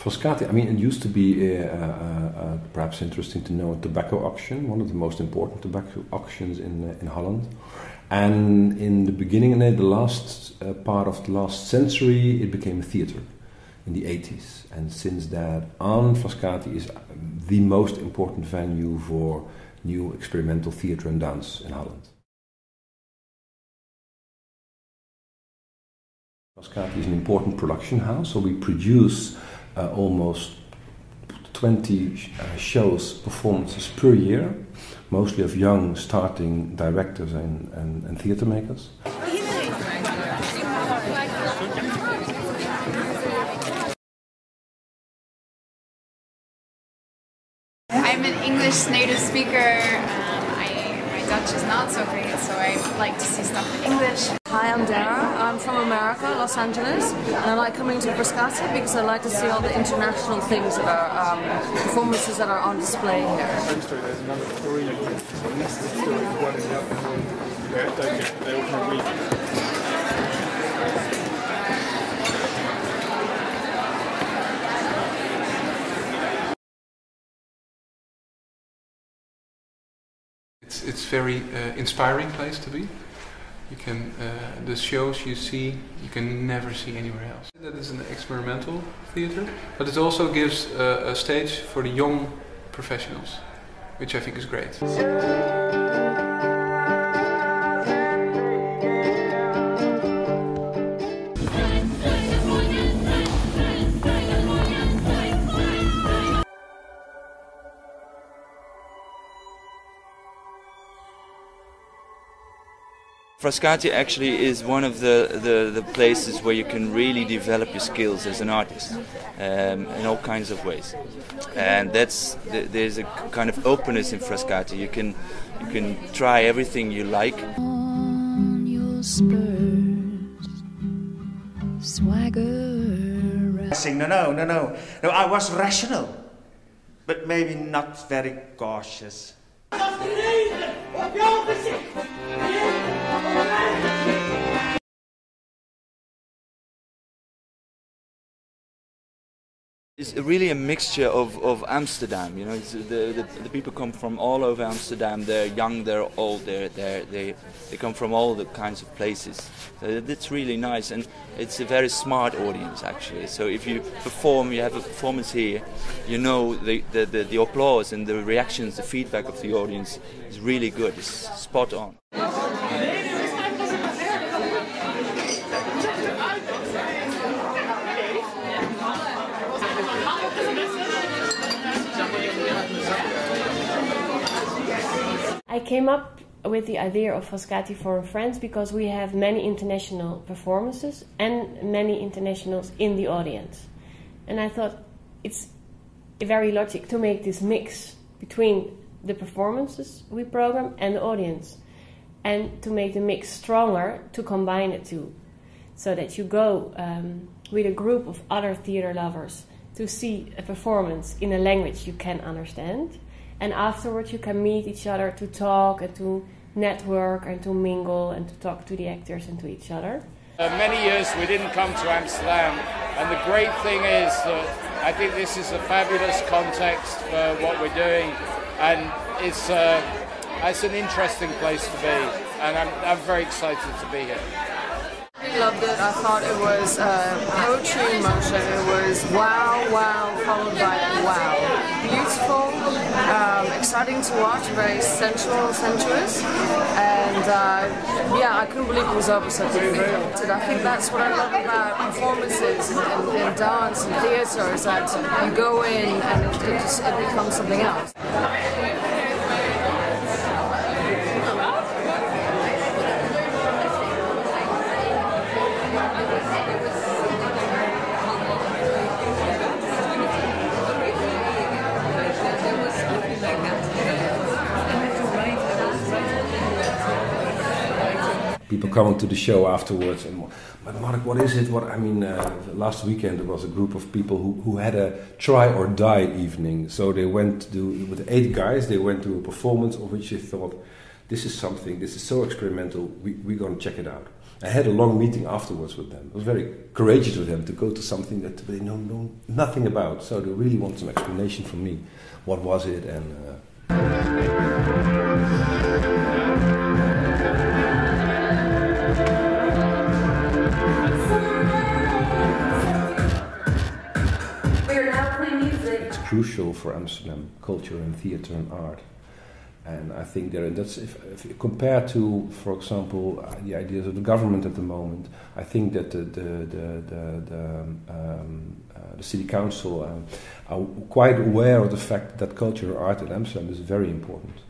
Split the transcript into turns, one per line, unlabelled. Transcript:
Frascati, I mean, it used to be uh, uh, uh, perhaps interesting to know a tobacco auction, one of the most important tobacco auctions in, uh, in Holland. And in the beginning, in the last uh, part of the last century, it became a theater in the 80s. And since that on, Frascati is the most important venue for new experimental theater and dance in Holland. Frascati is an important production house, so we produce uh, almost 20 uh, shows, performances per year, mostly of young starting directors and, and, and theater makers.
I'm an English native speaker. I, my Dutch is not so great, so I like to see stuff in English.
Hi, I'm Dara. I'm from America, Los Angeles, and I like coming to Frascati because I like to see all the international things that are um, performances that are on display here.
There's another three. So this is the story, one in the other. Yeah, don't get, they all kind of weak.
It's it's very uh, inspiring place to be. You can uh, the shows you see you can never see anywhere else. That is an experimental theater, but it also gives uh, a stage for the young professionals, which I think is great.
Frascati actually is one of the, the, the, places where you can really develop your skills as an artist um, in all kinds of ways. And that's there's a kind of openness in Frascati. You can you can try everything you like.
On your spurs, swagger.
Saying no, no, no, no, no. I was rational, but maybe not very cautious.
It's really a mixture of, of Amsterdam. You know, the, the, the people come from all over Amsterdam. They're young, they're old, they're, they're, they they come from all the kinds of places. So it's really nice, and it's a very smart audience actually. So if you perform, you have a performance here, you know the the, the, the applause and the reactions, the feedback of the audience is really good. It's spot on.
I came up with the idea of Frascati for Friends because we have many international performances and many internationals in the audience. And I thought it's very logic to make this mix between the performances we program and the audience. And to make the mix stronger, to combine the two. So that you go um, with a group of other theater lovers to see a performance in a language you can understand and afterwards you can meet each other to talk and to network and to mingle and to talk to the actors and to each other.
Uh, many years we didn't come to Amsterdam, and the great thing is that I think this is a fabulous context for what we're doing, and it's uh, it's an interesting place to be, and I'm, I'm very excited to be here.
I loved it. I thought it was uh, poetry in motion. It was wow, wow, followed by wow. Beautiful, um, exciting to watch, very sensual, sensuous, and uh, yeah, I couldn't believe it was over so quickly. I think that's what I love about performances and, and, and dance and theatre is that you go in and it, it, just, it becomes something else.
People coming to the show afterwards and but Mark, what is it? What I mean, uh, last weekend there was a group of people who, who had a try or die evening. So they went to with eight guys. They went to a performance of which they thought this is something, this is so experimental, we, we're going to check it out. I had a long meeting afterwards with them. It was very courageous with them to go to something that they know, know nothing about. So they really want some explanation from me. What was it? And uh, crucial for Amsterdam culture and theater and art. And I think there, that's if, if you compare to, for example, uh, the ideas of the government at the moment. I think that the the the the, the, um, uh, the city council um, are quite aware of the fact that culture art in Amsterdam is very important.